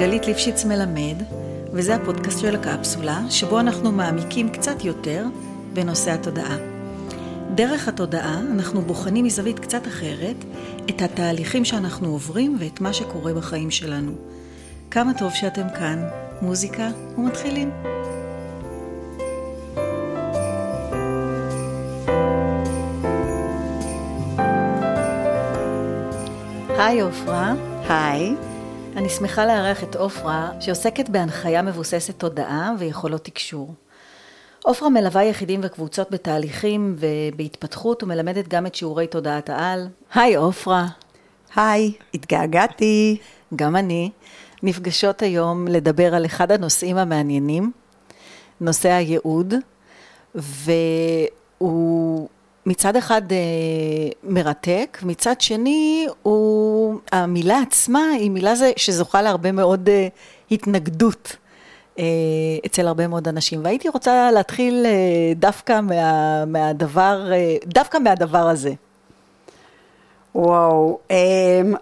גלית ליפשיץ מלמד, וזה הפודקאסט של הקפסולה, שבו אנחנו מעמיקים קצת יותר בנושא התודעה. דרך התודעה אנחנו בוחנים מזווית קצת אחרת את התהליכים שאנחנו עוברים ואת מה שקורה בחיים שלנו. כמה טוב שאתם כאן, מוזיקה ומתחילים. היי עופרה. היי. אני שמחה לארח את עופרה, שעוסקת בהנחיה מבוססת תודעה ויכולות תקשור. עופרה מלווה יחידים וקבוצות בתהליכים ובהתפתחות ומלמדת גם את שיעורי תודעת העל. היי עופרה. היי, התגעגעתי. גם אני. נפגשות היום לדבר על אחד הנושאים המעניינים, נושא הייעוד, והוא מצד אחד אה, מרתק, מצד שני הוא, המילה עצמה היא מילה זה, שזוכה להרבה מאוד אה, התנגדות אה, אצל הרבה מאוד אנשים, והייתי רוצה להתחיל דווקא מה, מהדבר, דווקא מהדבר הזה. וואו, אה,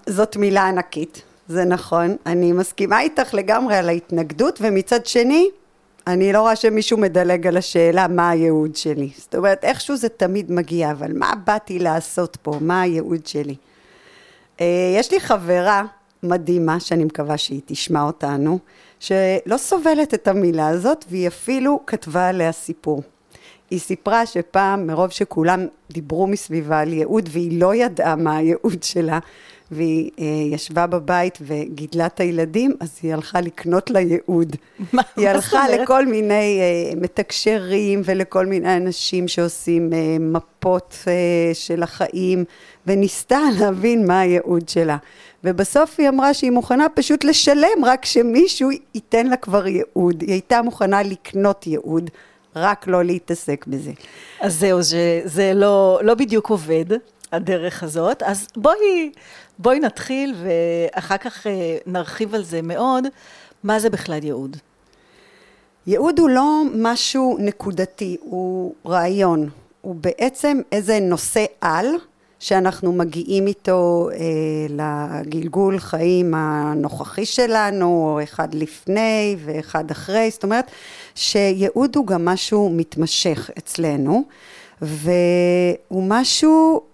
זאת מילה ענקית, זה נכון, אני מסכימה איתך לגמרי על ההתנגדות, ומצד שני, אני לא רואה שמישהו מדלג על השאלה מה הייעוד שלי. זאת אומרת, איכשהו זה תמיד מגיע, אבל מה באתי לעשות פה? מה הייעוד שלי? אה, יש לי חברה מדהימה, שאני מקווה שהיא תשמע אותנו, שלא סובלת את המילה הזאת, והיא אפילו כתבה עליה סיפור. היא סיפרה שפעם, מרוב שכולם דיברו מסביבה על ייעוד, והיא לא ידעה מה הייעוד שלה, והיא אה, ישבה בבית וגידלה את הילדים, אז היא הלכה לקנות לה ייעוד. מה היא הלכה? לכל מיני אה, מתקשרים ולכל מיני אנשים שעושים אה, מפות אה, של החיים, וניסתה להבין מה הייעוד שלה. ובסוף היא אמרה שהיא מוכנה פשוט לשלם, רק שמישהו ייתן לה כבר ייעוד. היא הייתה מוכנה לקנות ייעוד, רק לא להתעסק בזה. אז זהו, זה, זה לא, לא בדיוק עובד, הדרך הזאת. אז בואי, בואי נתחיל ואחר כך אה, נרחיב על זה מאוד. מה זה בכלל ייעוד? ייעוד הוא לא משהו נקודתי, הוא רעיון. הוא בעצם איזה נושא על שאנחנו מגיעים איתו אה, לגלגול חיים הנוכחי שלנו, אחד לפני ואחד אחרי, זאת אומרת שייעוד הוא גם משהו מתמשך אצלנו, והוא משהו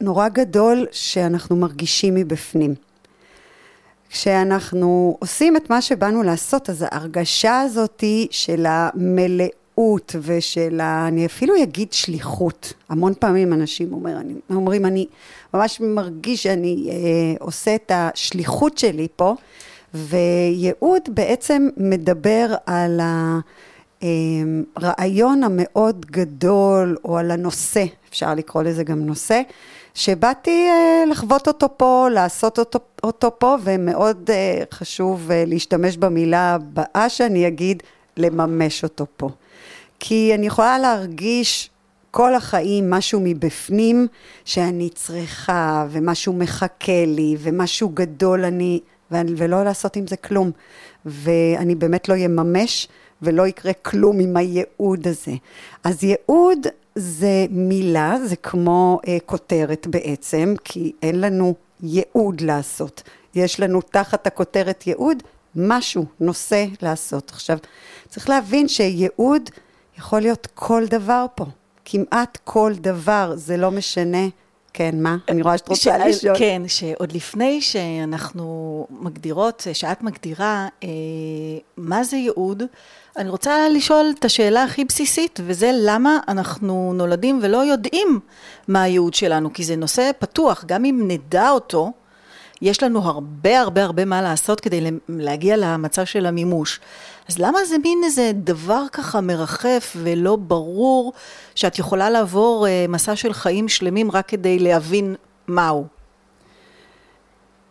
נורא גדול שאנחנו מרגישים מבפנים. כשאנחנו עושים את מה שבאנו לעשות, אז ההרגשה הזאתי של המלאות ושל ה... אני אפילו אגיד שליחות. המון פעמים אנשים אומר, אני, אומרים, אני ממש מרגיש שאני אה, עושה את השליחות שלי פה, וייעוד בעצם מדבר על הרעיון המאוד גדול, או על הנושא, אפשר לקרוא לזה גם נושא, שבאתי אה, לחוות אותו פה, לעשות אותו, אותו פה, ומאוד אה, חשוב אה, להשתמש במילה הבאה שאני אגיד, לממש אותו פה. כי אני יכולה להרגיש כל החיים משהו מבפנים שאני צריכה, ומשהו מחכה לי, ומשהו גדול אני, ולא לעשות עם זה כלום. ואני באמת לא יממש, ולא יקרה כלום עם הייעוד הזה. אז ייעוד זה מילה, זה כמו אה, כותרת בעצם, כי אין לנו ייעוד לעשות. יש לנו תחת הכותרת ייעוד משהו, נושא לעשות. עכשיו, צריך להבין שייעוד יכול להיות כל דבר פה. כמעט כל דבר, זה לא משנה. כן, מה? אני רואה שאת רוצה ש- לשאול. כן, שעוד לפני שאנחנו מגדירות, שאת מגדירה אה, מה זה ייעוד, אני רוצה לשאול את השאלה הכי בסיסית, וזה למה אנחנו נולדים ולא יודעים מה הייעוד שלנו, כי זה נושא פתוח, גם אם נדע אותו, יש לנו הרבה הרבה הרבה מה לעשות כדי להגיע למצב של המימוש. אז למה זה מין איזה דבר ככה מרחף ולא ברור שאת יכולה לעבור אה, מסע של חיים שלמים רק כדי להבין מהו?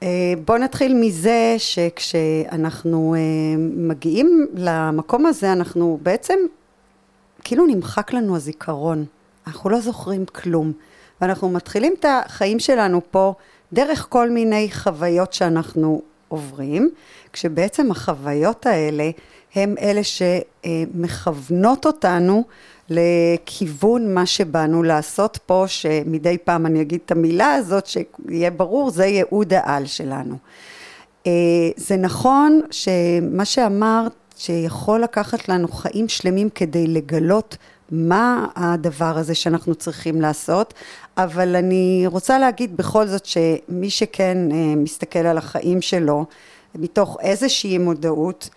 אה, בוא נתחיל מזה שכשאנחנו אה, מגיעים למקום הזה, אנחנו בעצם, כאילו נמחק לנו הזיכרון. אנחנו לא זוכרים כלום. ואנחנו מתחילים את החיים שלנו פה דרך כל מיני חוויות שאנחנו עוברים, כשבעצם החוויות האלה הם אלה שמכוונות אותנו לכיוון מה שבאנו לעשות פה, שמדי פעם אני אגיד את המילה הזאת, שיהיה ברור, זה ייעוד העל שלנו. אה, זה נכון שמה שאמרת, שיכול לקחת לנו חיים שלמים כדי לגלות מה הדבר הזה שאנחנו צריכים לעשות, אבל אני רוצה להגיד בכל זאת שמי שכן אה, מסתכל על החיים שלו מתוך איזושהי מודעות,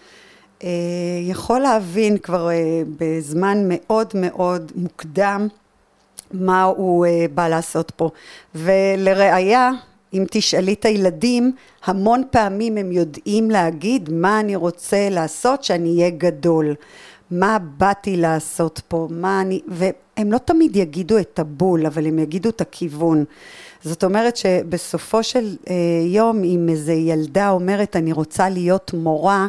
יכול להבין כבר אה, בזמן מאוד מאוד מוקדם מה הוא בא לעשות פה. ולראיה, אם תשאלי את הילדים, המון פעמים הם יודעים להגיד מה אני רוצה לעשות שאני אהיה גדול. מה באתי לעשות פה, מה אני, והם לא תמיד יגידו את הבול, אבל הם יגידו את הכיוון. זאת אומרת שבסופו של אה, יום, אם איזה ילדה אומרת, אני רוצה להיות מורה,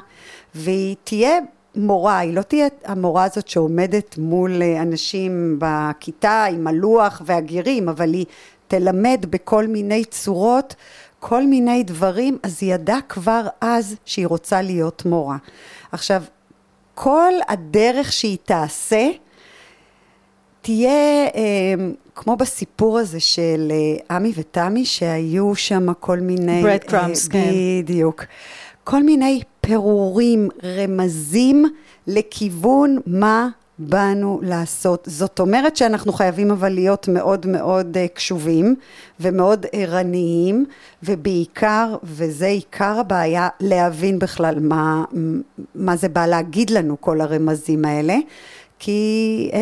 והיא תהיה מורה, היא לא תהיה המורה הזאת שעומדת מול אה, אנשים בכיתה עם הלוח והגירים, אבל היא תלמד בכל מיני צורות, כל מיני דברים, אז היא ידעה כבר אז שהיא רוצה להיות מורה. עכשיו, כל הדרך שהיא תעשה תהיה אה, כמו בסיפור הזה של אה, עמי ותמי שהיו שם כל מיני... bread crumbs, כן. בדיוק. כל מיני פירורים, רמזים לכיוון מה באנו לעשות. זאת אומרת שאנחנו חייבים אבל להיות מאוד מאוד uh, קשובים ומאוד ערניים ובעיקר, וזה עיקר הבעיה, להבין בכלל מה, מה זה בא להגיד לנו כל הרמזים האלה. כי uh,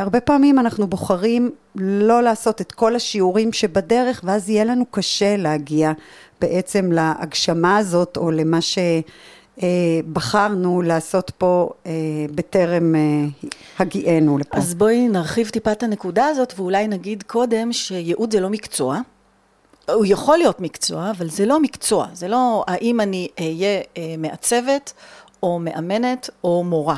הרבה פעמים אנחנו בוחרים לא לעשות את כל השיעורים שבדרך ואז יהיה לנו קשה להגיע בעצם להגשמה הזאת או למה ש... אה, בחרנו לעשות פה אה, בטרם אה, הגיענו לפה. אז בואי נרחיב טיפה את הנקודה הזאת ואולי נגיד קודם שייעוד זה לא מקצוע. הוא יכול להיות מקצוע, אבל זה לא מקצוע, זה לא האם אני אהיה מעצבת או מאמנת או מורה.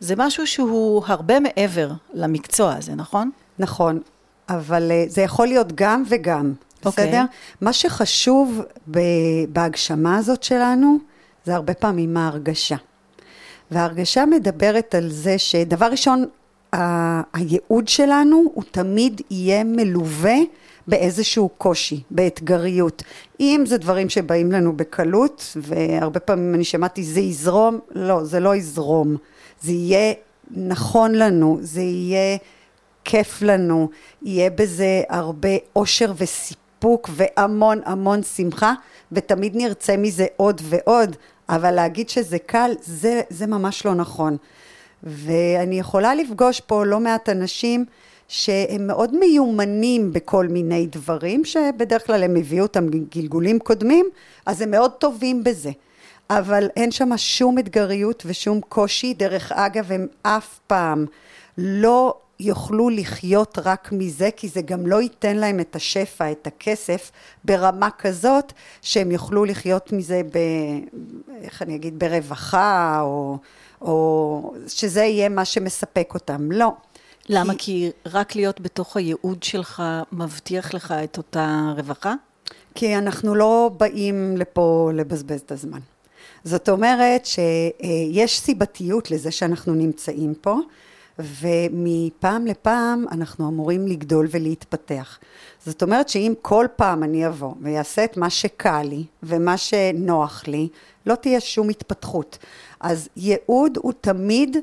זה משהו שהוא הרבה מעבר למקצוע הזה, נכון? נכון, אבל זה יכול להיות גם וגם, okay. אוקיי. בסדר? מה שחשוב בהגשמה הזאת שלנו, זה הרבה פעמים ההרגשה. וההרגשה מדברת על זה שדבר ראשון, הייעוד שלנו הוא תמיד יהיה מלווה באיזשהו קושי, באתגריות. אם זה דברים שבאים לנו בקלות, והרבה פעמים אני שמעתי זה יזרום, לא, זה לא יזרום. זה יהיה נכון לנו, זה יהיה כיף לנו, יהיה בזה הרבה אושר וסיפוק והמון המון שמחה, ותמיד נרצה מזה עוד ועוד, אבל להגיד שזה קל, זה, זה ממש לא נכון. ואני יכולה לפגוש פה לא מעט אנשים שהם מאוד מיומנים בכל מיני דברים, שבדרך כלל הם הביאו אותם גלגולים קודמים, אז הם מאוד טובים בזה. אבל אין שם שום אתגריות ושום קושי. דרך אגב, הם אף פעם לא יוכלו לחיות רק מזה, כי זה גם לא ייתן להם את השפע, את הכסף, ברמה כזאת שהם יוכלו לחיות מזה, ב, איך אני אגיד, ברווחה, או, או שזה יהיה מה שמספק אותם. לא. למה? כי... כי רק להיות בתוך הייעוד שלך מבטיח לך את אותה רווחה? כי אנחנו לא באים לפה לבזבז את הזמן. זאת אומרת שיש סיבתיות לזה שאנחנו נמצאים פה. ומפעם לפעם אנחנו אמורים לגדול ולהתפתח. זאת אומרת שאם כל פעם אני אבוא ויעשה את מה שקל לי ומה שנוח לי, לא תהיה שום התפתחות. אז ייעוד הוא תמיד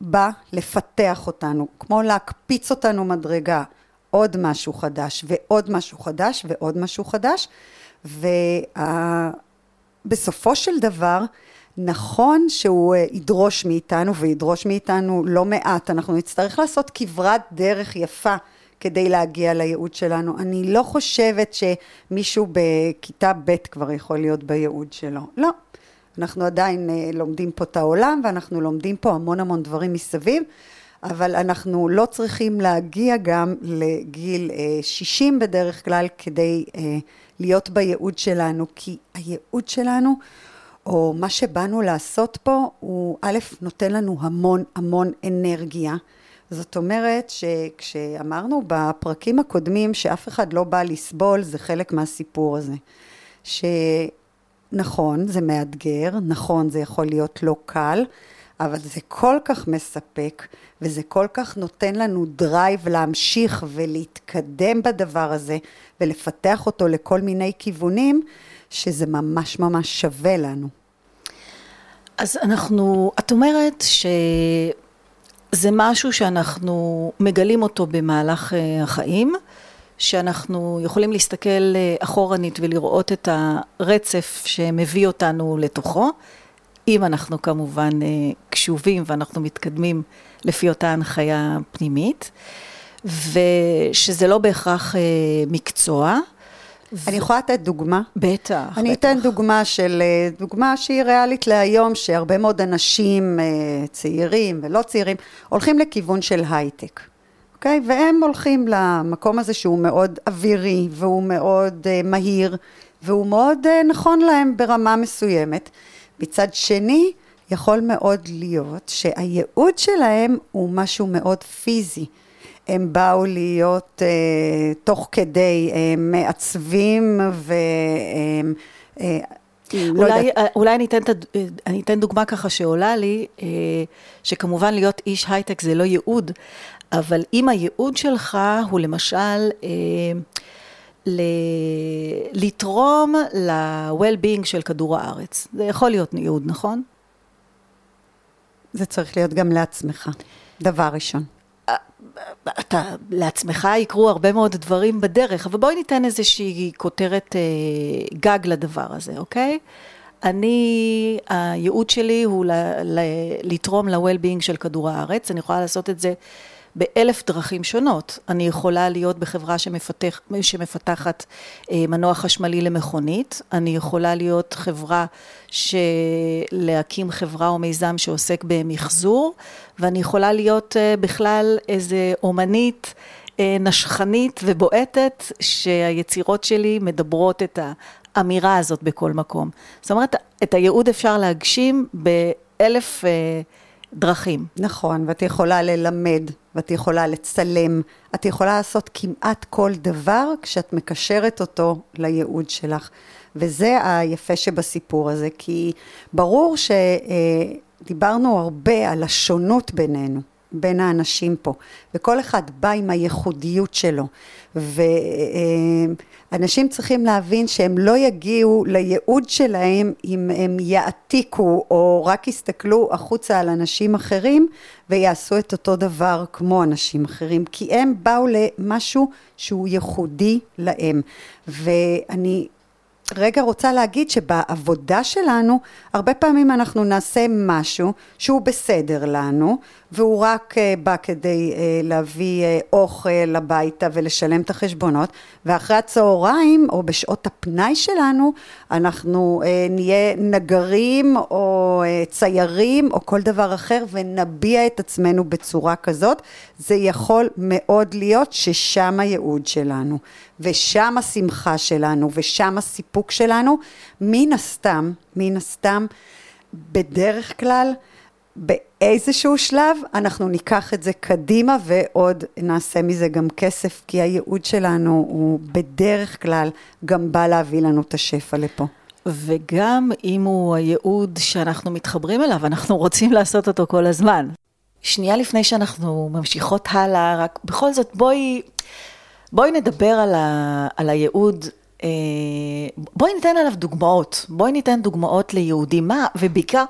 בא לפתח אותנו, כמו להקפיץ אותנו מדרגה, עוד משהו חדש ועוד משהו חדש ועוד משהו חדש, ובסופו של דבר נכון שהוא אה, ידרוש מאיתנו וידרוש מאיתנו לא מעט, אנחנו נצטרך לעשות כברת דרך יפה כדי להגיע לייעוד שלנו. אני לא חושבת שמישהו בכיתה ב' כבר יכול להיות בייעוד שלו, לא. אנחנו עדיין אה, לומדים פה את העולם ואנחנו לומדים פה המון המון דברים מסביב, אבל אנחנו לא צריכים להגיע גם לגיל 60 אה, בדרך כלל כדי להיות בייעוד שלנו, כי הייעוד שלנו או מה שבאנו לעשות פה, הוא א', נותן לנו המון המון אנרגיה. זאת אומרת שכשאמרנו בפרקים הקודמים שאף אחד לא בא לסבול, זה חלק מהסיפור הזה. שנכון, זה מאתגר, נכון, זה יכול להיות לא קל, אבל זה כל כך מספק, וזה כל כך נותן לנו drive להמשיך ולהתקדם בדבר הזה, ולפתח אותו לכל מיני כיוונים, שזה ממש ממש שווה לנו. אז אנחנו, את אומרת שזה משהו שאנחנו מגלים אותו במהלך אה, החיים, שאנחנו יכולים להסתכל אה, אחורנית ולראות את הרצף שמביא אותנו לתוכו, אם אנחנו כמובן אה, קשובים ואנחנו מתקדמים לפי אותה הנחיה פנימית, ושזה לא בהכרח מקצוע. אני יכולה לתת דוגמה? בטח, אני בטח. אתן דוגמה של, אה, דוגמה שהיא ריאלית להיום, שהרבה מאוד אנשים אה, צעירים ולא צעירים הולכים לכיוון של הייטק, אוקיי? והם הולכים למקום הזה שהוא מאוד אווירי והוא מאוד uh, מהיר והוא מאוד uh, נכון להם ברמה מסוימת. מצד שני, יכול מאוד להיות שהייעוד שלהם הוא משהו מאוד פיזי. הם באו להיות אה, תוך כדי אה, מעצבים ו... אה, לא אולי, לא אולי אני, אתן, אני אתן דוגמה ככה שעולה לי, אה, שכמובן להיות איש הייטק זה לא ייעוד, אבל אם הייעוד שלך הוא למשל אה, ל... לתרום ל-well-being של כדור הארץ, זה יכול להיות ייעוד, נכון? זה צריך להיות גם לעצמך, דבר ראשון. אתה, לעצמך יקרו הרבה מאוד דברים בדרך, אבל בואי ניתן איזושהי כותרת אה, גג לדבר הזה, אוקיי? אני, הייעוד שלי הוא ל, ל, לתרום ל-well-being של כדור הארץ, אני יכולה לעשות את זה באלף דרכים שונות. אני יכולה להיות בחברה שמפתח, שמפתחת אה, מנוע חשמלי למכונית, אני יכולה להיות חברה, להקים חברה או מיזם שעוסק במחזור, ואני יכולה להיות אה, בכלל איזה אומנית אה, נשכנית ובועטת, שהיצירות שלי מדברות את האמירה הזאת בכל מקום. זאת אומרת, את הייעוד אפשר להגשים באלף... דרכים. נכון, ואת יכולה ללמד, ואת יכולה לצלם, את יכולה לעשות כמעט כל דבר כשאת מקשרת אותו לייעוד שלך. וזה היפה שבסיפור הזה, כי ברור שדיברנו הרבה על השונות בינינו. בין האנשים פה, וכל אחד בא עם הייחודיות שלו, ואנשים צריכים להבין שהם לא יגיעו לייעוד שלהם אם הם יעתיקו או רק יסתכלו החוצה על אנשים אחרים ויעשו את אותו דבר כמו אנשים אחרים, כי הם באו למשהו שהוא ייחודי להם, ואני רגע רוצה להגיד שבעבודה שלנו, הרבה פעמים אנחנו נעשה משהו שהוא בסדר לנו, והוא רק uh, בא כדי uh, להביא uh, אוכל הביתה ולשלם את החשבונות, ואחרי הצהריים או בשעות הפנאי שלנו, אנחנו נהיה נגרים או ציירים או כל דבר אחר ונביע את עצמנו בצורה כזאת. זה יכול מאוד להיות ששם הייעוד שלנו, ושם השמחה שלנו, ושם הסיפוק שלנו. מן הסתם, מן הסתם, בדרך כלל, באיזשהו שלב אנחנו ניקח את זה קדימה ועוד נעשה מזה גם כסף, כי הייעוד שלנו הוא בדרך כלל גם בא להביא לנו את השפע לפה. וגם אם הוא הייעוד שאנחנו מתחברים אליו, אנחנו רוצים לעשות אותו כל הזמן. שנייה לפני שאנחנו ממשיכות הלאה, רק בכל זאת בואי, בואי נדבר על, ה, על הייעוד אה, בואי ניתן עליו דוגמאות, בואי ניתן דוגמאות ליהודים, מה, ובעיקר,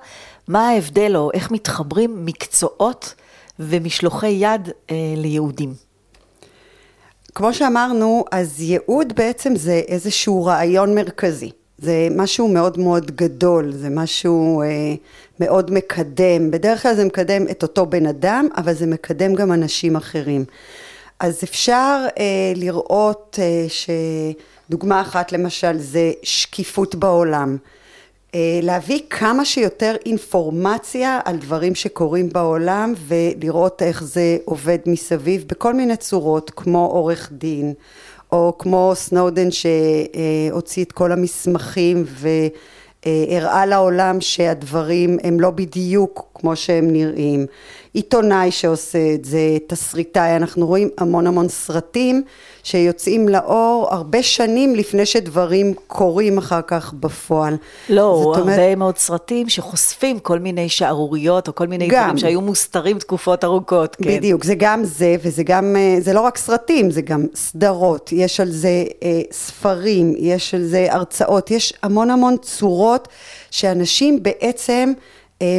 מה ההבדל או איך מתחברים מקצועות ומשלוחי יד אה, ליהודים. כמו שאמרנו, אז ייעוד בעצם זה איזשהו רעיון מרכזי. זה משהו מאוד מאוד גדול, זה משהו אה, מאוד מקדם. בדרך כלל זה מקדם את אותו בן אדם, אבל זה מקדם גם אנשים אחרים. אז אפשר אה, לראות אה, שדוגמה אחת למשל זה שקיפות בעולם. אה, להביא כמה שיותר אינפורמציה על דברים שקורים בעולם ולראות איך זה עובד מסביב בכל מיני צורות כמו עורך דין או כמו סנודן שהוציא את כל המסמכים והראה לעולם שהדברים הם לא בדיוק כמו שהם נראים עיתונאי שעושה את זה, תסריטאי, אנחנו רואים המון המון סרטים שיוצאים לאור הרבה שנים לפני שדברים קורים אחר כך בפועל. לא, הרבה אומרת, מאוד סרטים שחושפים כל מיני שערוריות או כל מיני גם, דברים שהיו מוסתרים תקופות ארוכות. כן. בדיוק, זה גם זה וזה גם, אה, זה לא רק סרטים, זה גם סדרות, יש על זה אה, ספרים, יש על זה הרצאות, יש המון המון צורות שאנשים בעצם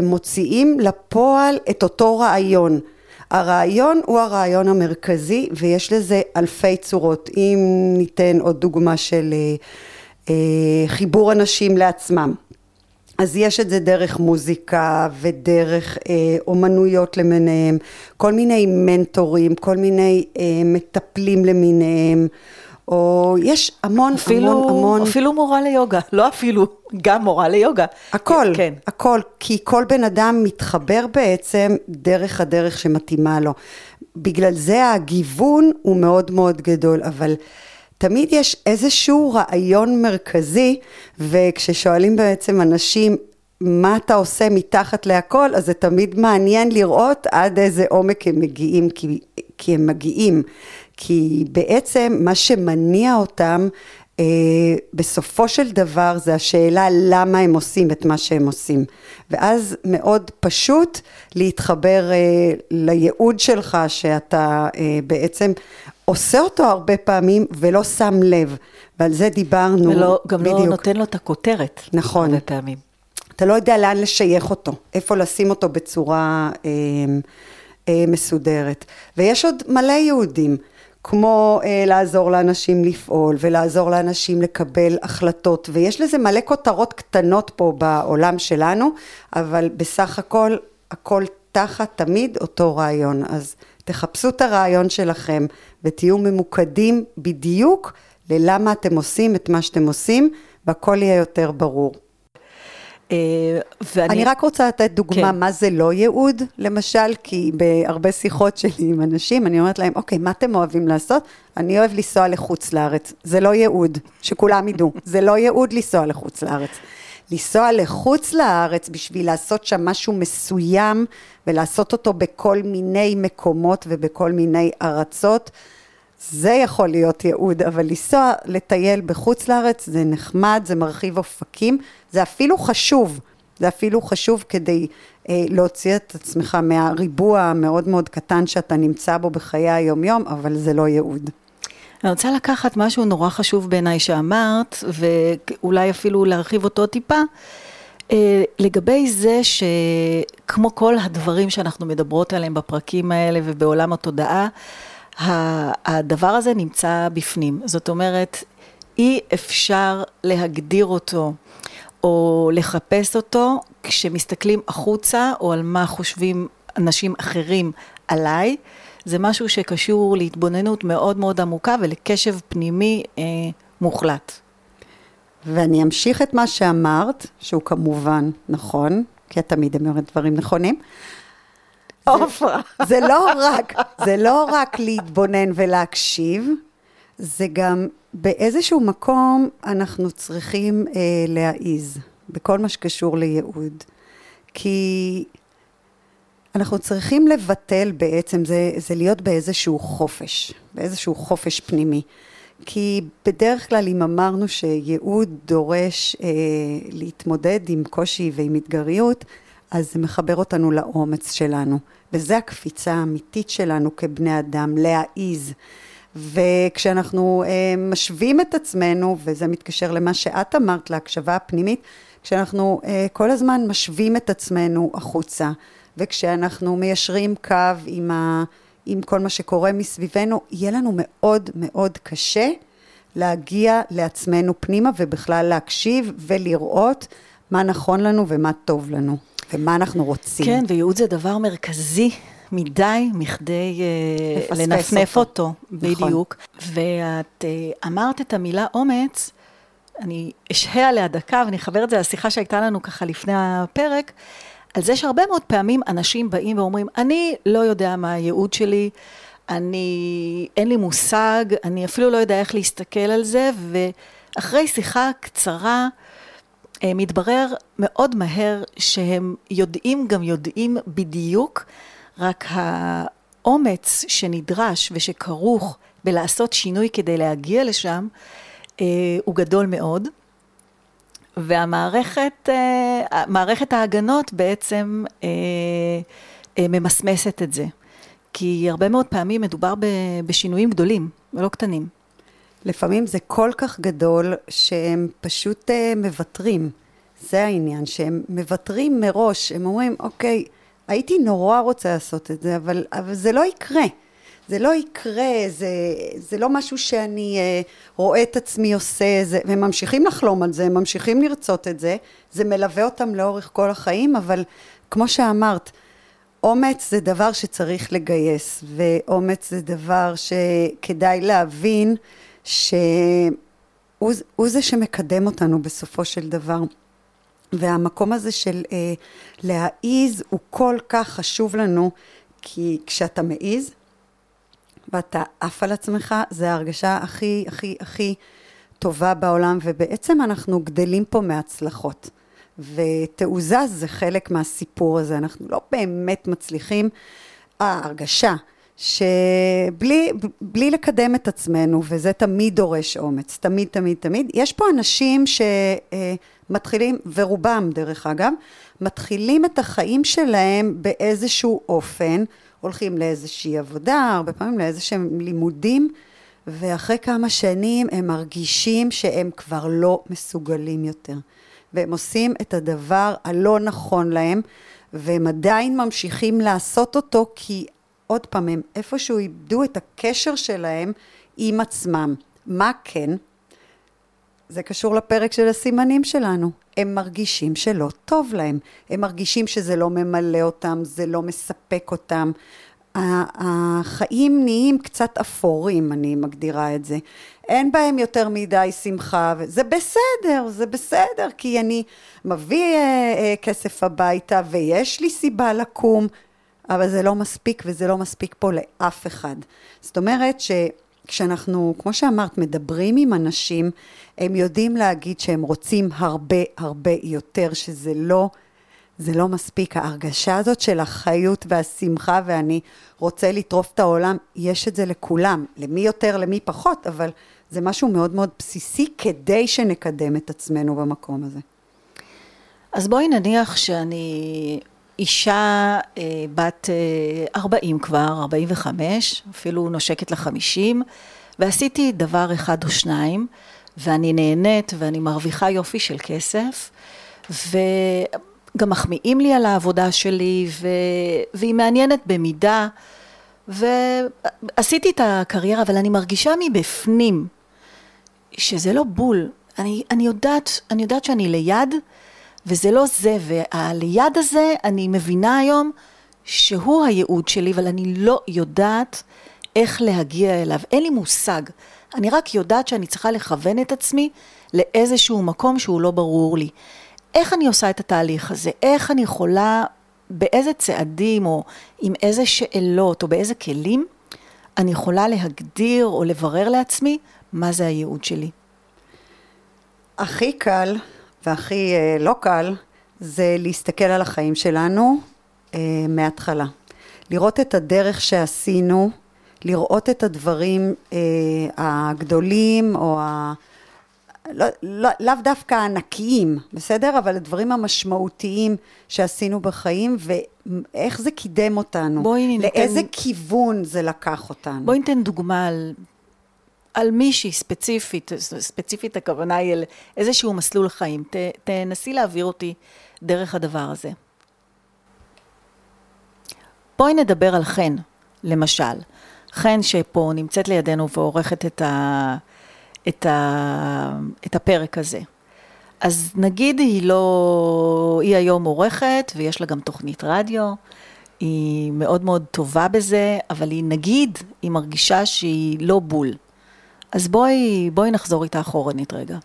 מוציאים לפועל את אותו רעיון. הרעיון הוא הרעיון המרכזי ויש לזה אלפי צורות. אם ניתן עוד דוגמה של אה, אה, חיבור אנשים לעצמם. אז יש את זה דרך מוזיקה ודרך אה, אומנויות למיניהם, כל מיני מנטורים, כל מיני אה, מטפלים למיניהם, או יש המון אפילו, המון המון... אפילו מורה ליוגה, לא אפילו, גם מורה ליוגה. הכל, כן. הכל, כי כל בן אדם מתחבר בעצם דרך הדרך שמתאימה לו. בגלל זה הגיוון הוא מאוד מאוד גדול, אבל תמיד יש איזשהו רעיון מרכזי, וכששואלים בעצם אנשים, מה אתה עושה מתחת להכל, אז זה תמיד מעניין לראות עד איזה עומק הם מגיעים, כי, כי הם מגיעים. כי בעצם מה שמניע אותם אה, בסופו של דבר זה השאלה למה הם עושים את מה שהם עושים. ואז מאוד פשוט להתחבר אה, לייעוד שלך שאתה אה, בעצם עושה אותו הרבה פעמים ולא שם לב. ועל זה דיברנו. ולא, גם לא בדיוק. לא נותן לו את הכותרת. נכון. הרבה פעמים. אתה לא יודע לאן לשייך אותו, איפה לשים אותו בצורה אה, אה, מסודרת. ויש עוד מלא יהודים. כמו אה, לעזור לאנשים לפעול ולעזור לאנשים לקבל החלטות ויש לזה מלא כותרות קטנות פה בעולם שלנו אבל בסך הכל הכל תחת תמיד אותו רעיון אז תחפשו את הרעיון שלכם ותהיו ממוקדים בדיוק ללמה אתם עושים את מה שאתם עושים והכל יהיה יותר ברור. אה, ואני... אני רק רוצה לתת דוגמה כן. מה זה לא ייעוד, למשל, כי בהרבה שיחות שלי עם אנשים, אני אומרת להם, אוקיי, מה אתם אוהבים לעשות? אני אוהב לנסוע לחוץ לארץ. זה לא ייעוד, שכולם ידעו. זה לא ייעוד לנסוע לחוץ לארץ. לנסוע לחוץ לארץ בשביל לעשות שם משהו מסוים ולעשות אותו בכל מיני מקומות ובכל מיני ארצות, זה יכול להיות ייעוד, אבל לנסוע, לטייל בחוץ לארץ זה נחמד, זה מרחיב אופקים, זה אפילו חשוב, זה אפילו חשוב כדי אה, להוציא את עצמך מהריבוע המאוד מאוד קטן שאתה נמצא בו בחיי היומיום, אבל זה לא ייעוד. אני רוצה לקחת משהו נורא חשוב בעיניי שאמרת, ואולי אפילו להרחיב אותו טיפה. אה, לגבי זה שכמו כל הדברים שאנחנו מדברות עליהם בפרקים האלה ובעולם התודעה, הדבר הזה נמצא בפנים. זאת אומרת, אי אפשר להגדיר אותו או לחפש אותו כשמסתכלים החוצה או על מה חושבים אנשים אחרים עליי. זה משהו שקשור להתבוננות מאוד מאוד עמוקה ולקשב פנימי אה, מוחלט. ואני אמשיך את מה שאמרת, שהוא כמובן נכון, כי את תמיד אומרת דברים נכונים, עופרה. זה לא רק, זה לא רק להתבונן ולהקשיב, זה גם באיזשהו מקום אנחנו צריכים אה, להעיז בכל מה שקשור לייעוד. כי אנחנו צריכים לבטל בעצם, זה, זה להיות באיזשהו חופש, באיזשהו חופש פנימי. כי בדרך כלל אם אמרנו שייעוד דורש אה, להתמודד עם קושי ועם אתגריות, אז זה מחבר אותנו לאומץ שלנו. וזה הקפיצה האמיתית שלנו כבני אדם, להעיז. וכשאנחנו אה, משווים את עצמנו, וזה מתקשר למה שאת אמרת, להקשבה הפנימית, כשאנחנו אה, כל הזמן משווים את עצמנו החוצה, וכשאנחנו מיישרים קו עם, ה, עם כל מה שקורה מסביבנו, יהיה לנו מאוד מאוד קשה להגיע לעצמנו פנימה ובכלל להקשיב ולראות מה נכון לנו ומה טוב לנו. ומה אנחנו רוצים. כן, וייעוד זה דבר מרכזי מדי מכדי uh, לנפנף אותו. אותו. נכון. בדיוק. ואת uh, אמרת את המילה אומץ, אני אשהה עליה דקה ואני אחבר את זה לשיחה שהייתה לנו ככה לפני הפרק, על זה שהרבה מאוד פעמים אנשים באים ואומרים, אני לא יודע מה הייעוד שלי, אני, אין לי מושג, אני אפילו לא יודע איך להסתכל על זה, ואחרי שיחה קצרה, אה, מתברר מאוד מהר שהם יודעים גם יודעים בדיוק, רק האומץ שנדרש ושכרוך בלעשות שינוי כדי להגיע לשם, אה, הוא גדול מאוד. והמערכת, אה, מערכת ההגנות בעצם אה, אה, ממסמסת את זה. כי הרבה מאוד פעמים מדובר בשינויים גדולים, ולא קטנים. לפעמים זה כל כך גדול שהם פשוט אה, מוותרים. זה העניין, שהם מוותרים מראש, הם אומרים, אוקיי, הייתי נורא רוצה לעשות את זה, אבל, אבל זה לא יקרה. זה לא יקרה, זה, זה לא משהו שאני אה, רואה את עצמי עושה, זה, והם ממשיכים לחלום על זה, הם ממשיכים לרצות את זה, זה מלווה אותם לאורך כל החיים, אבל כמו שאמרת, אומץ זה דבר שצריך לגייס, ואומץ זה דבר שכדאי להבין שהוא זה שמקדם אותנו בסופו של דבר. והמקום הזה של אה, להעיז הוא כל כך חשוב לנו, כי כשאתה מעיז ואתה עף על עצמך, זה ההרגשה הכי הכי הכי טובה בעולם, ובעצם אנחנו גדלים פה מהצלחות. ותעוזה זה חלק מהסיפור הזה, אנחנו לא באמת מצליחים, ההרגשה שבלי בלי לקדם את עצמנו, וזה תמיד דורש אומץ, תמיד, תמיד, תמיד. יש פה אנשים שמתחילים, ורובם דרך אגב, מתחילים את החיים שלהם באיזשהו אופן, הולכים לאיזושהי עבודה, הרבה פעמים לאיזשהם לימודים, ואחרי כמה שנים הם מרגישים שהם כבר לא מסוגלים יותר. והם עושים את הדבר הלא נכון להם, והם עדיין ממשיכים לעשות אותו כי עוד פעם, הם איפשהו איבדו את הקשר שלהם עם עצמם. מה כן? זה קשור לפרק של הסימנים שלנו. הם מרגישים שלא טוב להם. הם מרגישים שזה לא ממלא אותם, זה לא מספק אותם. החיים נהיים קצת אפורים, אני מגדירה את זה. אין בהם יותר מדי שמחה, וזה בסדר, זה בסדר, כי אני מביא אה, אה, כסף הביתה ויש לי סיבה לקום, אבל זה לא מספיק וזה לא מספיק פה לאף אחד. זאת אומרת שכשאנחנו, כמו שאמרת, מדברים עם אנשים, הם יודעים להגיד שהם רוצים הרבה הרבה יותר, שזה לא, זה לא מספיק. ההרגשה הזאת של החיות והשמחה ואני רוצה לטרוף את העולם, יש את זה לכולם. למי יותר, למי פחות, אבל זה משהו מאוד מאוד בסיסי כדי שנקדם את עצמנו במקום הזה. אז בואי נניח שאני אישה אה, בת אה, 40 כבר, 45, אפילו נושקת לחמישים, ועשיתי דבר אחד או שניים, ואני נהנית ואני מרוויחה יופי של כסף, וגם מחמיאים לי על העבודה שלי, ו... והיא מעניינת במידה, ועשיתי את הקריירה, אבל אני מרגישה מבפנים שזה לא בול. אני, אני, יודעת, אני יודעת שאני ליד, וזה לא זה, והליד הזה אני מבינה היום שהוא הייעוד שלי, אבל אני לא יודעת איך להגיע אליו, אין לי מושג. אני רק יודעת שאני צריכה לכוון את עצמי לאיזשהו מקום שהוא לא ברור לי. איך אני עושה את התהליך הזה? איך אני יכולה, באיזה צעדים או עם איזה שאלות או באיזה כלים אני יכולה להגדיר או לברר לעצמי מה זה הייעוד שלי? הכי קל והכי אה, לא קל זה להסתכל על החיים שלנו אה, מההתחלה. לראות את הדרך שעשינו, לראות את הדברים אה, הגדולים או ה... לא, לא, לאו דווקא הענקיים, בסדר? אבל הדברים המשמעותיים שעשינו בחיים ואיך זה קידם אותנו. בואי ניתן... לאיזה כיוון זה לקח אותנו. בואי ניתן דוגמה על על מישהי ספציפית, ספציפית הכוונה היא על איזשהו מסלול חיים. ת, תנסי להעביר אותי דרך הדבר הזה. בואי נדבר על חן, למשל. חן שפה נמצאת לידינו ועורכת את, ה, את, ה, את הפרק הזה. אז נגיד היא לא, היא היום עורכת ויש לה גם תוכנית רדיו, היא מאוד מאוד טובה בזה, אבל היא נגיד, היא מרגישה שהיא לא בול. אז בואי, בואי נחזור איתה אחורנית רגע.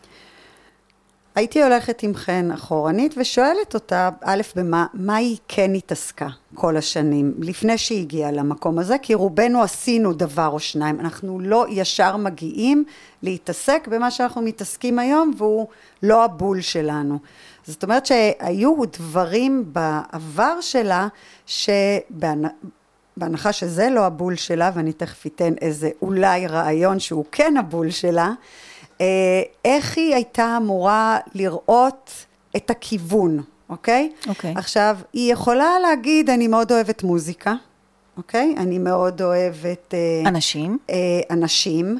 הייתי הולכת עם חן אחורנית ושואלת אותה, א', במה מה היא כן התעסקה כל השנים, לפני שהיא הגיעה למקום הזה, כי רובנו עשינו דבר או שניים, אנחנו לא ישר מגיעים להתעסק במה שאנחנו מתעסקים היום, והוא לא הבול שלנו. זאת אומרת שהיו דברים בעבר שלה, בהנחה שזה לא הבול שלה, ואני תכף אתן איזה אולי רעיון שהוא כן הבול שלה, אה, איך היא הייתה אמורה לראות את הכיוון, אוקיי? אוקיי. עכשיו, היא יכולה להגיד, אני מאוד אוהבת מוזיקה, אוקיי? אני מאוד אוהבת... אה, אנשים? אה, אנשים.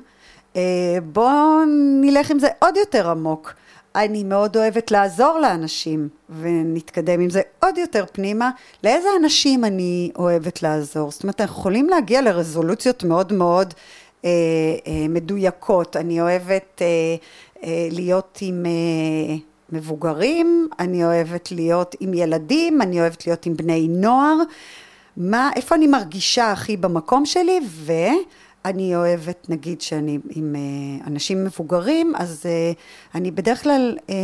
אה, בואו נלך עם זה עוד יותר עמוק. אני מאוד אוהבת לעזור לאנשים, ונתקדם עם זה עוד יותר פנימה. לאיזה אנשים אני אוהבת לעזור? זאת אומרת, אנחנו יכולים להגיע לרזולוציות מאוד מאוד אה, אה, מדויקות. אני אוהבת אה, אה, להיות עם... אה, מבוגרים, אני אוהבת להיות עם ילדים, אני אוהבת להיות עם בני נוער, מה, איפה אני מרגישה הכי במקום שלי, ואני אוהבת, נגיד שאני עם אה, אנשים מבוגרים, אז אה, אני בדרך כלל אה,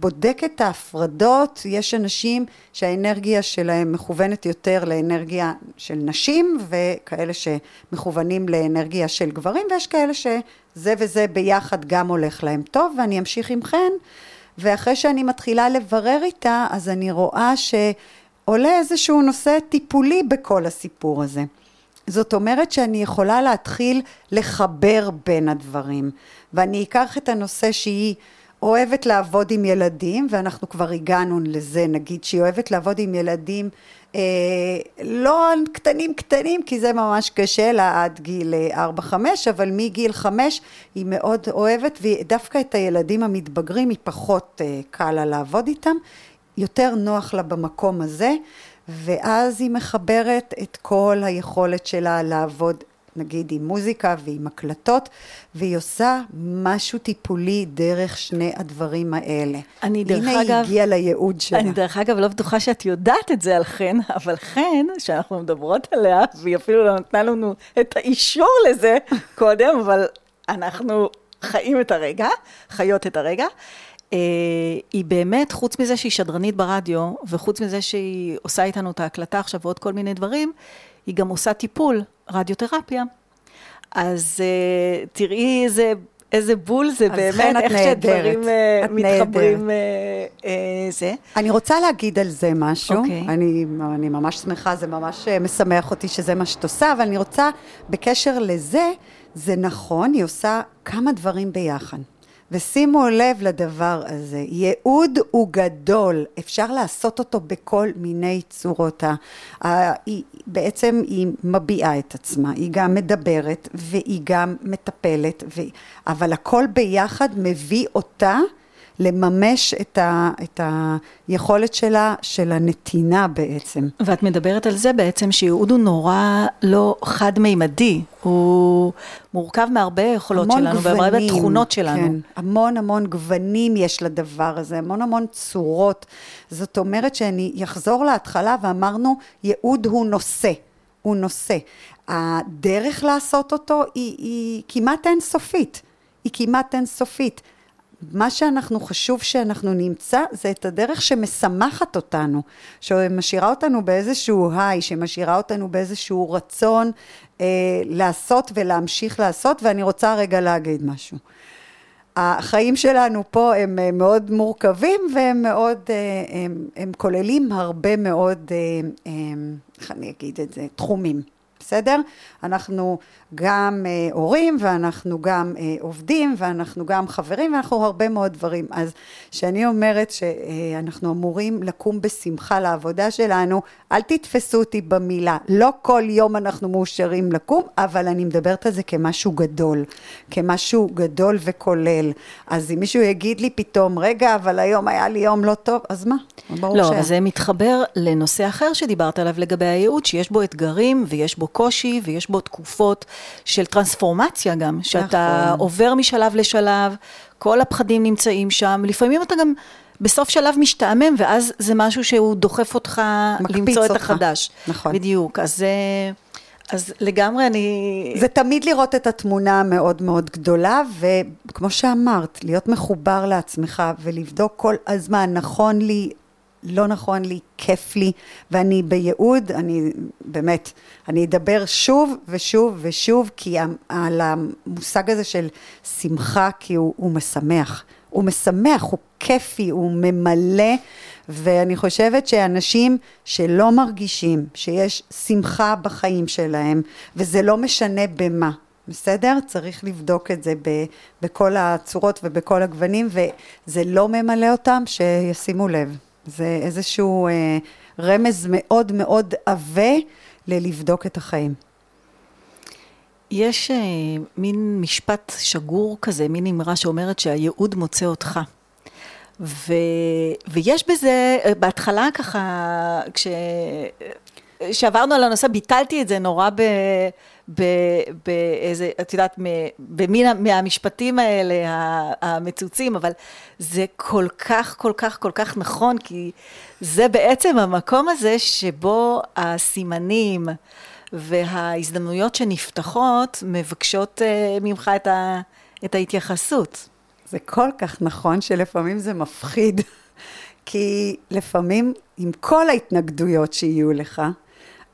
בודקת את ההפרדות, יש אנשים שהאנרגיה שלהם מכוונת יותר לאנרגיה של נשים, וכאלה שמכוונים לאנרגיה של גברים, ויש כאלה שזה וזה ביחד גם הולך להם טוב, ואני אמשיך עם חן. ואחרי שאני מתחילה לברר איתה, אז אני רואה שעולה איזשהו נושא טיפולי בכל הסיפור הזה. זאת אומרת שאני יכולה להתחיל לחבר בין הדברים, ואני אקח את הנושא שהיא אוהבת לעבוד עם ילדים, ואנחנו כבר הגענו לזה, נגיד שהיא אוהבת לעבוד עם ילדים אה, לא קטנים קטנים, כי זה ממש קשה לה עד גיל 4-5, אבל מגיל 5 היא מאוד אוהבת, ודווקא את הילדים המתבגרים היא פחות אה, קל לה לעבוד איתם, יותר נוח לה במקום הזה, ואז היא מחברת את כל היכולת שלה לעבוד נגיד עם מוזיקה ועם הקלטות, והיא עושה משהו טיפולי דרך שני הדברים האלה. אני דרך הנה אגב... הנה היא הגיעה לייעוד שלה. אני דרך אגב לא בטוחה שאת יודעת את זה על חן, אבל חן, שאנחנו מדברות עליה, והיא אפילו לא נתנה לנו את האישור לזה קודם, אבל אנחנו חיים את הרגע, חיות את הרגע. Uh, היא באמת, חוץ מזה שהיא שדרנית ברדיו, וחוץ מזה שהיא עושה איתנו את ההקלטה עכשיו ועוד כל מיני דברים, היא גם עושה טיפול, רדיותרפיה. אז uh, תראי איזה, איזה בול זה באמת, איך שהדברים uh, מתחברים זה. אני רוצה להגיד על זה משהו. אוקיי. Okay. אני, אני ממש שמחה, זה ממש משמח אותי שזה מה שאת עושה, אבל אני רוצה, בקשר לזה, זה נכון, היא עושה כמה דברים ביחד. ושימו לב לדבר הזה, ייעוד הוא גדול, אפשר לעשות אותו בכל מיני צורות. היא, בעצם היא מביעה את עצמה, היא גם מדברת והיא גם מטפלת, ו... אבל הכל ביחד מביא אותה לממש את, ה, את היכולת שלה, של הנתינה בעצם. ואת מדברת על זה בעצם שייעוד הוא נורא לא חד-מימדי, הוא מורכב מהרבה יכולות שלנו, והרבה תכונות שלנו. כן, המון המון גוונים יש לדבר הזה, המון המון צורות. זאת אומרת שאני אחזור להתחלה ואמרנו, ייעוד הוא נושא, הוא נושא. הדרך לעשות אותו היא, היא כמעט אינסופית, היא כמעט אינסופית. מה שאנחנו חשוב שאנחנו נמצא זה את הדרך שמשמחת אותנו, שמשאירה אותנו באיזשהו היי, שמשאירה אותנו באיזשהו רצון אה, לעשות ולהמשיך לעשות, ואני רוצה רגע להגיד משהו. החיים שלנו פה הם אה, מאוד מורכבים והם מאוד, אה, הם, הם כוללים הרבה מאוד, אה, איך אני אגיד את זה, תחומים. בסדר? אנחנו גם אה, הורים ואנחנו גם אה, עובדים ואנחנו גם חברים ואנחנו הרבה מאוד דברים. אז כשאני אומרת שאנחנו אמורים לקום בשמחה לעבודה שלנו, אל תתפסו אותי במילה. לא כל יום אנחנו מאושרים לקום, אבל אני מדברת על זה כמשהו גדול, כמשהו גדול וכולל. אז אם מישהו יגיד לי פתאום, רגע, אבל היום היה לי יום לא טוב, אז מה? לא, ש... אבל זה מתחבר לנושא אחר שדיברת עליו לגבי הייעוד, שיש בו אתגרים ויש בו קושי ויש בו תקופות של טרנספורמציה גם, שאתה נכון. עובר משלב לשלב, כל הפחדים נמצאים שם, לפעמים אתה גם בסוף שלב משתעמם, ואז זה משהו שהוא דוחף אותך למצוא אותך. את החדש. נכון. בדיוק, אז זה... אז לגמרי אני... זה תמיד לראות את התמונה המאוד מאוד גדולה, וכמו שאמרת, להיות מחובר לעצמך ולבדוק כל הזמן, נכון לי, לא נכון לי, כיף לי, ואני בייעוד, אני באמת, אני אדבר שוב ושוב ושוב, כי על המושג הזה של שמחה, כי הוא, הוא משמח. הוא משמח, הוא כיפי, הוא ממלא, ואני חושבת שאנשים שלא מרגישים שיש שמחה בחיים שלהם, וזה לא משנה במה, בסדר? צריך לבדוק את זה ב, בכל הצורות ובכל הגוונים, וזה לא ממלא אותם, שישימו לב. זה איזשהו אה, רמז מאוד מאוד עבה ללבדוק את החיים. יש אה, מין משפט שגור כזה, מין אמרה שאומרת שהייעוד מוצא אותך. ו, ויש בזה, בהתחלה ככה, כש... כשעברנו על הנושא, ביטלתי את זה נורא ב... באיזה, את יודעת, במין מהמשפטים האלה המצוצים, אבל זה כל כך, כל כך, כל כך נכון, כי זה בעצם המקום הזה שבו הסימנים וההזדמנויות שנפתחות מבקשות אה, ממך את, ה, את ההתייחסות. זה כל כך נכון שלפעמים זה מפחיד, כי לפעמים עם כל ההתנגדויות שיהיו לך,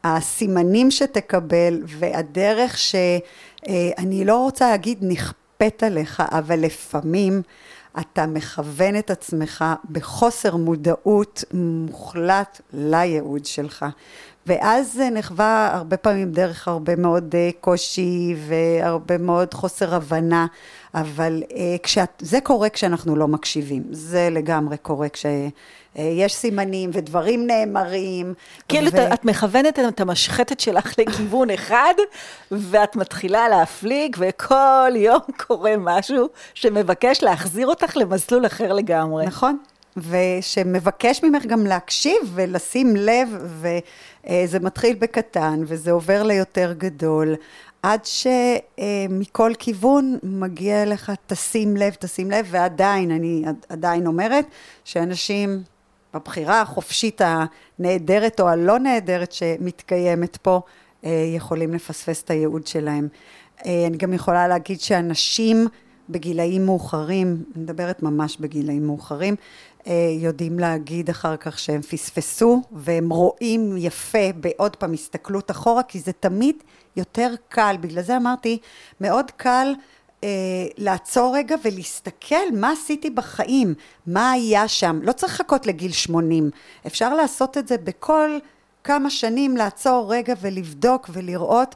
הסימנים שתקבל והדרך שאני לא רוצה להגיד נכפית עליך, אבל לפעמים אתה מכוון את עצמך בחוסר מודעות מוחלט לייעוד שלך. ואז זה נחווה הרבה פעמים דרך הרבה מאוד אה, קושי והרבה מאוד חוסר הבנה, אבל אה, זה קורה כשאנחנו לא מקשיבים, זה לגמרי קורה כשיש אה, סימנים ודברים נאמרים. כאילו ו... את מכוונת את המשחטת שלך לכיוון אחד, ואת מתחילה להפליג, וכל יום קורה משהו שמבקש להחזיר אותך למסלול אחר לגמרי. נכון. ושמבקש ממך גם להקשיב ולשים לב, וזה מתחיל בקטן וזה עובר ליותר גדול, עד שמכל כיוון מגיע אליך, תשים לב, תשים לב, ועדיין, אני עדיין אומרת, שאנשים בבחירה החופשית הנהדרת או הלא נהדרת שמתקיימת פה, יכולים לפספס את הייעוד שלהם. אני גם יכולה להגיד שאנשים בגילאים מאוחרים, אני מדברת ממש בגילאים מאוחרים, אה, יודעים להגיד אחר כך שהם פספסו, והם רואים יפה בעוד פעם הסתכלות אחורה, כי זה תמיד יותר קל. בגלל זה אמרתי, מאוד קל אה, לעצור רגע ולהסתכל מה עשיתי בחיים, מה היה שם. לא צריך לחכות לגיל 80, אפשר לעשות את זה בכל כמה שנים, לעצור רגע ולבדוק ולראות.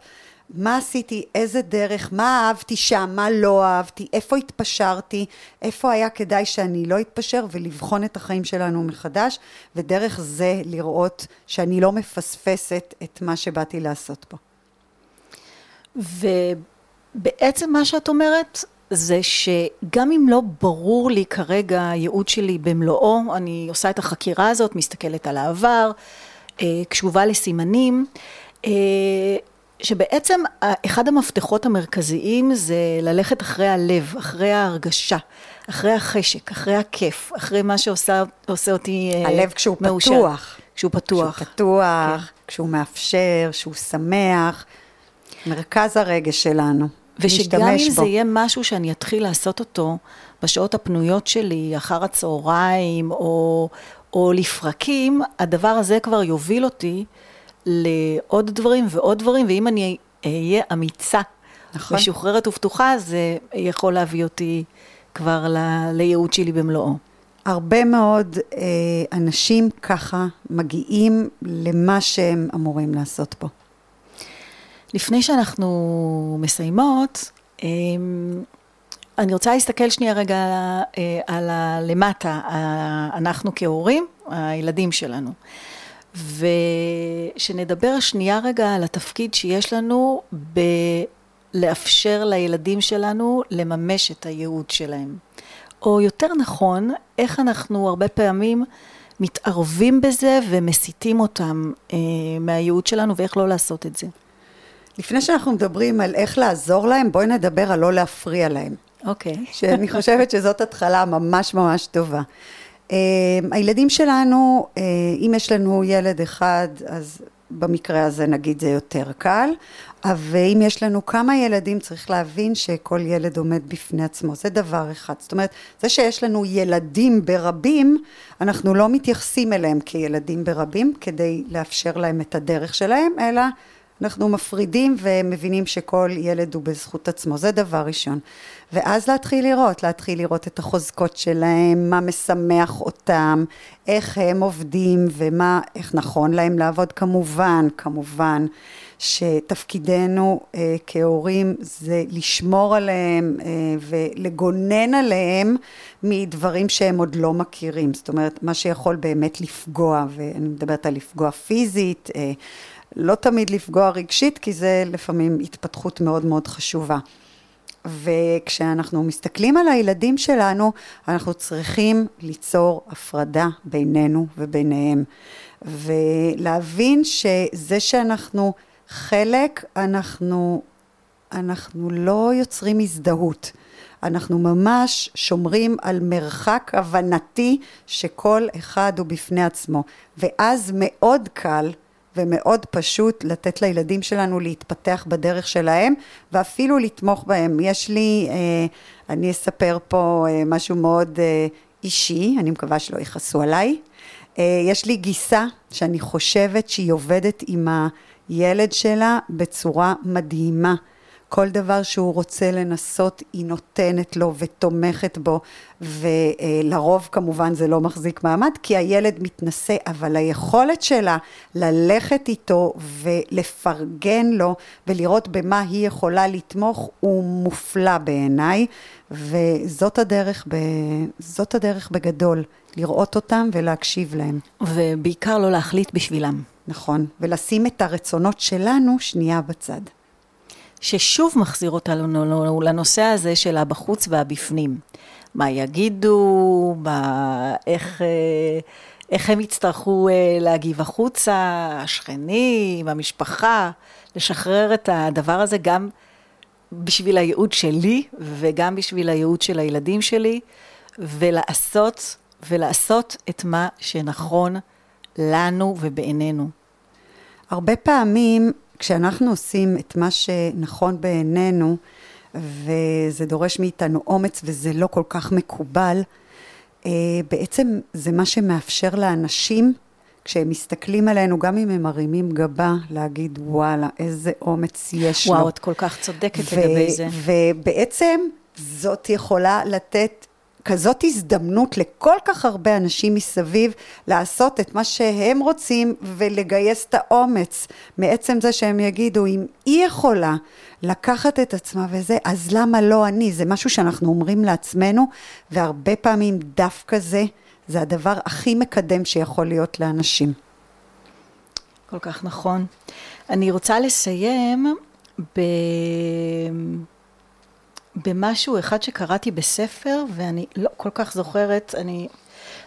מה עשיתי, איזה דרך, מה אהבתי שם, מה לא אהבתי, איפה התפשרתי, איפה היה כדאי שאני לא אתפשר ולבחון את החיים שלנו מחדש, ודרך זה לראות שאני לא מפספסת את מה שבאתי לעשות פה. ובעצם מה שאת אומרת זה שגם אם לא ברור לי כרגע הייעוד שלי במלואו, אני עושה את החקירה הזאת, מסתכלת על העבר, אה, קשובה לסימנים, אה, שבעצם אחד המפתחות המרכזיים זה ללכת אחרי הלב, אחרי ההרגשה, אחרי החשק, אחרי הכיף, אחרי מה שעושה אותי מאושר. הלב כשהוא מאושר. פתוח. כשהוא פתוח. כשהוא פתוח, כן. כשהוא מאפשר, כשהוא שמח. מרכז הרגש שלנו. ושגם אם בו. זה יהיה משהו שאני אתחיל לעשות אותו בשעות הפנויות שלי, אחר הצהריים, או, או לפרקים, הדבר הזה כבר יוביל אותי לעוד דברים ועוד דברים, ואם אני אהיה אמיצה, נכון. משוחררת ופתוחה, זה יכול להביא אותי כבר ל... לייעוד שלי במלואו. הרבה מאוד אה, אנשים ככה מגיעים למה שהם אמורים לעשות פה. לפני שאנחנו מסיימות, אה, אני רוצה להסתכל שנייה רגע אה, על הלמטה, אנחנו כהורים, הילדים שלנו. ושנדבר שנייה רגע על התפקיד שיש לנו בלאפשר לילדים שלנו לממש את הייעוד שלהם. או יותר נכון, איך אנחנו הרבה פעמים מתערבים בזה ומסיתים אותם אה, מהייעוד שלנו ואיך לא לעשות את זה. לפני שאנחנו מדברים על איך לעזור להם, בואי נדבר על לא להפריע להם. אוקיי. Okay. שאני חושבת שזאת התחלה ממש ממש טובה. Uh, הילדים שלנו, uh, אם יש לנו ילד אחד, אז במקרה הזה נגיד זה יותר קל, אבל אם יש לנו כמה ילדים, צריך להבין שכל ילד עומד בפני עצמו, זה דבר אחד. זאת אומרת, זה שיש לנו ילדים ברבים, אנחנו לא מתייחסים אליהם כילדים ברבים, כדי לאפשר להם את הדרך שלהם, אלא אנחנו מפרידים ומבינים שכל ילד הוא בזכות עצמו, זה דבר ראשון. ואז להתחיל לראות, להתחיל לראות את החוזקות שלהם, מה משמח אותם, איך הם עובדים ומה, איך נכון להם לעבוד, כמובן, כמובן. שתפקידנו אה, כהורים זה לשמור עליהם אה, ולגונן עליהם מדברים שהם עוד לא מכירים. זאת אומרת, מה שיכול באמת לפגוע, ואני מדברת על לפגוע פיזית, אה, לא תמיד לפגוע רגשית, כי זה לפעמים התפתחות מאוד מאוד חשובה. וכשאנחנו מסתכלים על הילדים שלנו, אנחנו צריכים ליצור הפרדה בינינו וביניהם. ולהבין שזה שאנחנו חלק, אנחנו, אנחנו לא יוצרים הזדהות. אנחנו ממש שומרים על מרחק הבנתי שכל אחד הוא בפני עצמו. ואז מאוד קל ומאוד פשוט לתת לילדים שלנו להתפתח בדרך שלהם ואפילו לתמוך בהם. יש לי, אה, אני אספר פה אה, משהו מאוד אה, אישי, אני מקווה שלא יכעסו עליי. יש לי גיסה שאני חושבת שהיא עובדת עם הילד שלה בצורה מדהימה. כל דבר שהוא רוצה לנסות, היא נותנת לו ותומכת בו, ולרוב כמובן זה לא מחזיק מעמד, כי הילד מתנשא, אבל היכולת שלה ללכת איתו ולפרגן לו ולראות במה היא יכולה לתמוך, הוא מופלא בעיניי, וזאת הדרך, ב... זאת הדרך בגדול, לראות אותם ולהקשיב להם. ובעיקר לא להחליט בשבילם. נכון, ולשים את הרצונות שלנו שנייה בצד. ששוב מחזיר אותנו לנושא הזה של הבחוץ והבפנים. מה יגידו, מה, איך, אה, איך הם יצטרכו אה, להגיב החוצה, השכנים, המשפחה, לשחרר את הדבר הזה גם בשביל הייעוד שלי וגם בשביל הייעוד של הילדים שלי, ולעשות, ולעשות את מה שנכון לנו ובעינינו. הרבה פעמים כשאנחנו עושים את מה שנכון בעינינו, וזה דורש מאיתנו אומץ וזה לא כל כך מקובל, אה, בעצם זה מה שמאפשר לאנשים, כשהם מסתכלים עלינו, גם אם הם מרימים גבה, להגיד וואלה, איזה אומץ יש וואו, לו. וואו, את כל כך צודקת לגבי זה. ובעצם זאת יכולה לתת כזאת הזדמנות לכל כך הרבה אנשים מסביב לעשות את מה שהם רוצים ולגייס את האומץ מעצם זה שהם יגידו אם היא יכולה לקחת את עצמה וזה אז למה לא אני זה משהו שאנחנו אומרים לעצמנו והרבה פעמים דווקא זה זה הדבר הכי מקדם שיכול להיות לאנשים. כל כך נכון. אני רוצה לסיים ב... במשהו אחד שקראתי בספר, ואני לא כל כך זוכרת, אני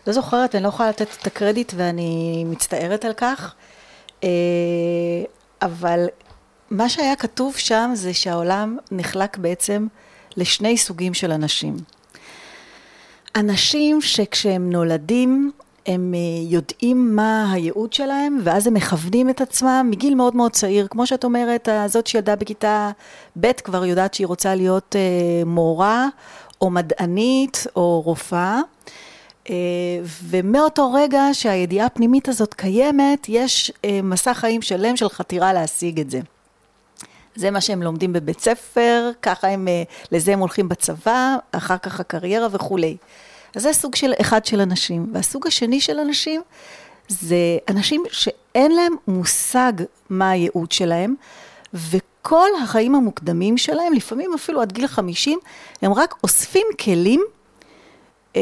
לא זוכרת, אני לא יכולה לתת את הקרדיט ואני מצטערת על כך, אה, אבל מה שהיה כתוב שם זה שהעולם נחלק בעצם לשני סוגים של אנשים. אנשים שכשהם נולדים הם אה, יודעים מה הייעוד שלהם, ואז הם מכוונים את עצמם מגיל מאוד מאוד צעיר. כמו שאת אומרת, זאת שילדה בכיתה ב' כבר יודעת שהיא רוצה להיות אה, מורה, או מדענית, או רופאה. אה, ומאותו רגע שהידיעה הפנימית הזאת קיימת, יש מסע חיים שלם של חתירה להשיג את זה. זה מה שהם לומדים בבית ספר, ככה הם, לזה הם הולכים בצבא, אחר כך הקריירה וכולי. אז זה סוג של אחד של אנשים. והסוג השני של אנשים זה אנשים שאין להם מושג מה הייעוד שלהם, וכל החיים המוקדמים שלהם, לפעמים אפילו עד גיל 50, הם רק אוספים כלים אה,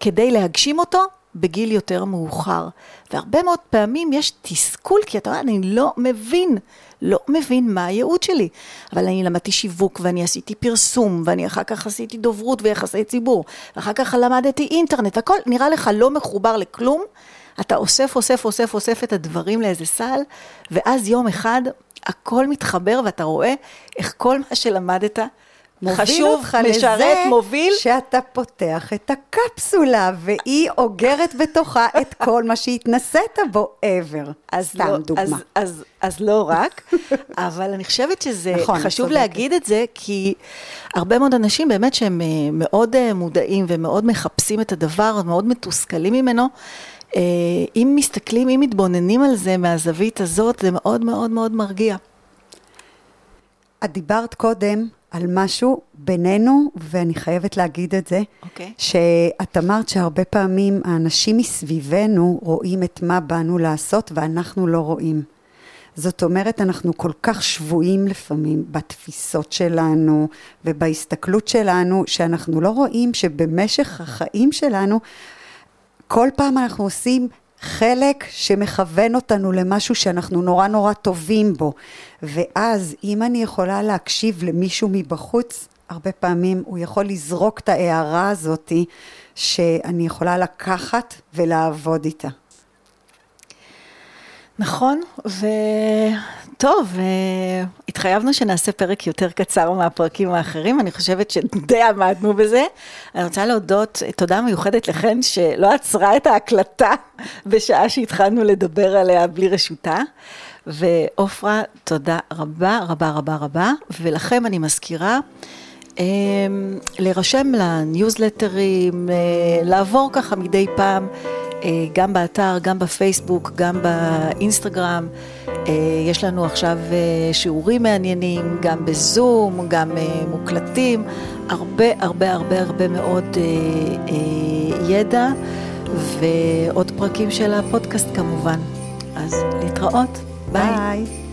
כדי להגשים אותו בגיל יותר מאוחר. והרבה מאוד פעמים יש תסכול, כי אתה יודע, אני לא מבין, לא מבין מה הייעוד שלי. אבל אני למדתי שיווק, ואני עשיתי פרסום, ואני אחר כך עשיתי דוברות ויחסי ציבור, ואחר כך למדתי אינטרנט, הכל נראה לך לא מחובר לכלום. אתה אוסף, אוסף, אוסף, אוסף את הדברים לאיזה סל, ואז יום אחד הכל מתחבר ואתה רואה איך כל מה שלמדת מוביל חשוב, אותך משרת, לזה מוביל. שאתה פותח את הקפסולה, והיא אוגרת בתוכה את כל מה שהתנסית בו ever. אז סתם לא, דוגמה. אז, אז, אז לא רק, אבל אני חושבת שזה נכון, חשוב להגיד את זה, כי הרבה מאוד אנשים באמת שהם אה, מאוד אה, מודעים ומאוד מחפשים את הדבר, מאוד מתוסכלים ממנו, אם מסתכלים, אם מתבוננים על זה מהזווית הזאת, זה מאוד מאוד מאוד מרגיע. את דיברת קודם על משהו בינינו, ואני חייבת להגיד את זה, Okay. אוקיי. שאת אמרת שהרבה פעמים האנשים מסביבנו רואים את מה באנו לעשות ואנחנו לא רואים. זאת אומרת, אנחנו כל כך שבויים לפעמים בתפיסות שלנו ובהסתכלות שלנו, שאנחנו לא רואים שבמשך החיים שלנו, כל פעם אנחנו עושים חלק שמכוון אותנו למשהו שאנחנו נורא נורא טובים בו. ואז אם אני יכולה להקשיב למישהו מבחוץ, הרבה פעמים הוא יכול לזרוק את ההערה הזאתי שאני יכולה לקחת ולעבוד איתה. נכון, וטוב, התחייבנו שנעשה פרק יותר קצר מהפרקים האחרים, אני חושבת שדי עמדנו בזה. אני רוצה להודות, תודה מיוחדת לכן שלא עצרה את ההקלטה בשעה שהתחלנו לדבר עליה בלי רשותה. ועופרה, תודה רבה רבה רבה רבה, ולכם אני מזכירה. להירשם לניוזלטרים, לעבור ככה מדי פעם אה, גם באתר, גם בפייסבוק, גם באינסטגרם. אה, יש לנו עכשיו אה, שיעורים מעניינים, גם בזום, גם מוקלטים, הרבה הרבה הרבה הרבה מאוד ידע ועוד פרקים של הפודקאסט כמובן. אז להתראות, ביי. ביי.